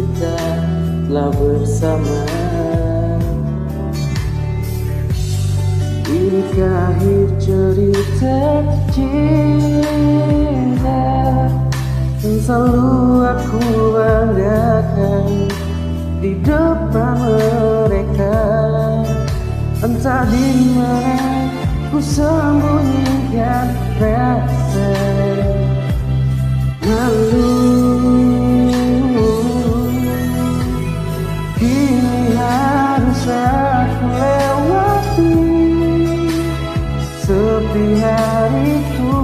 kita telah bersama. Inikah akhir cerita cinta Yang selalu aku banggakan Di depan mereka. Entah di mana ku sembunyikan rasa malu Sepi hariku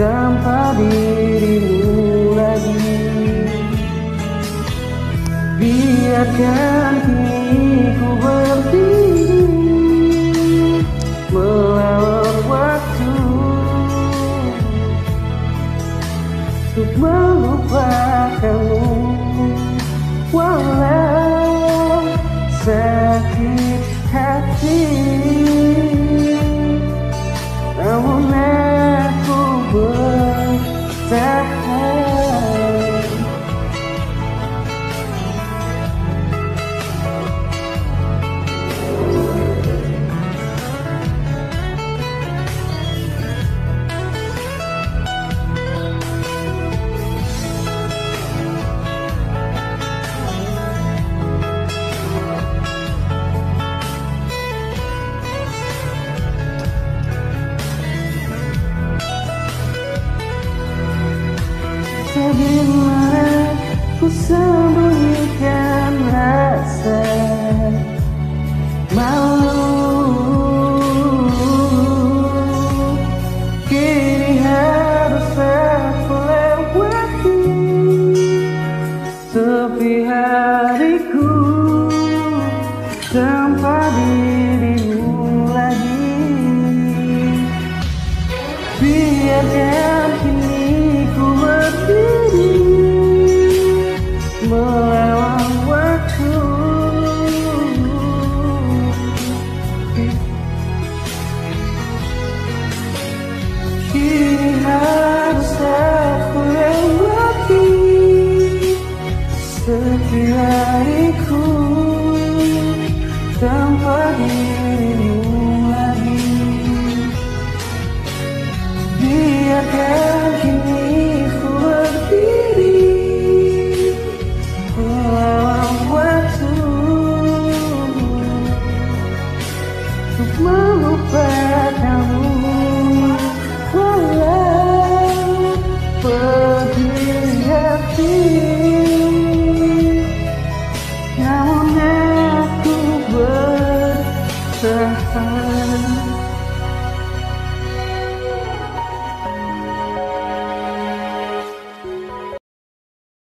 Tanpa dirimu lagi. Biarkan kini ku berdiri melawan waktu. Untuk melupakanmu walau ku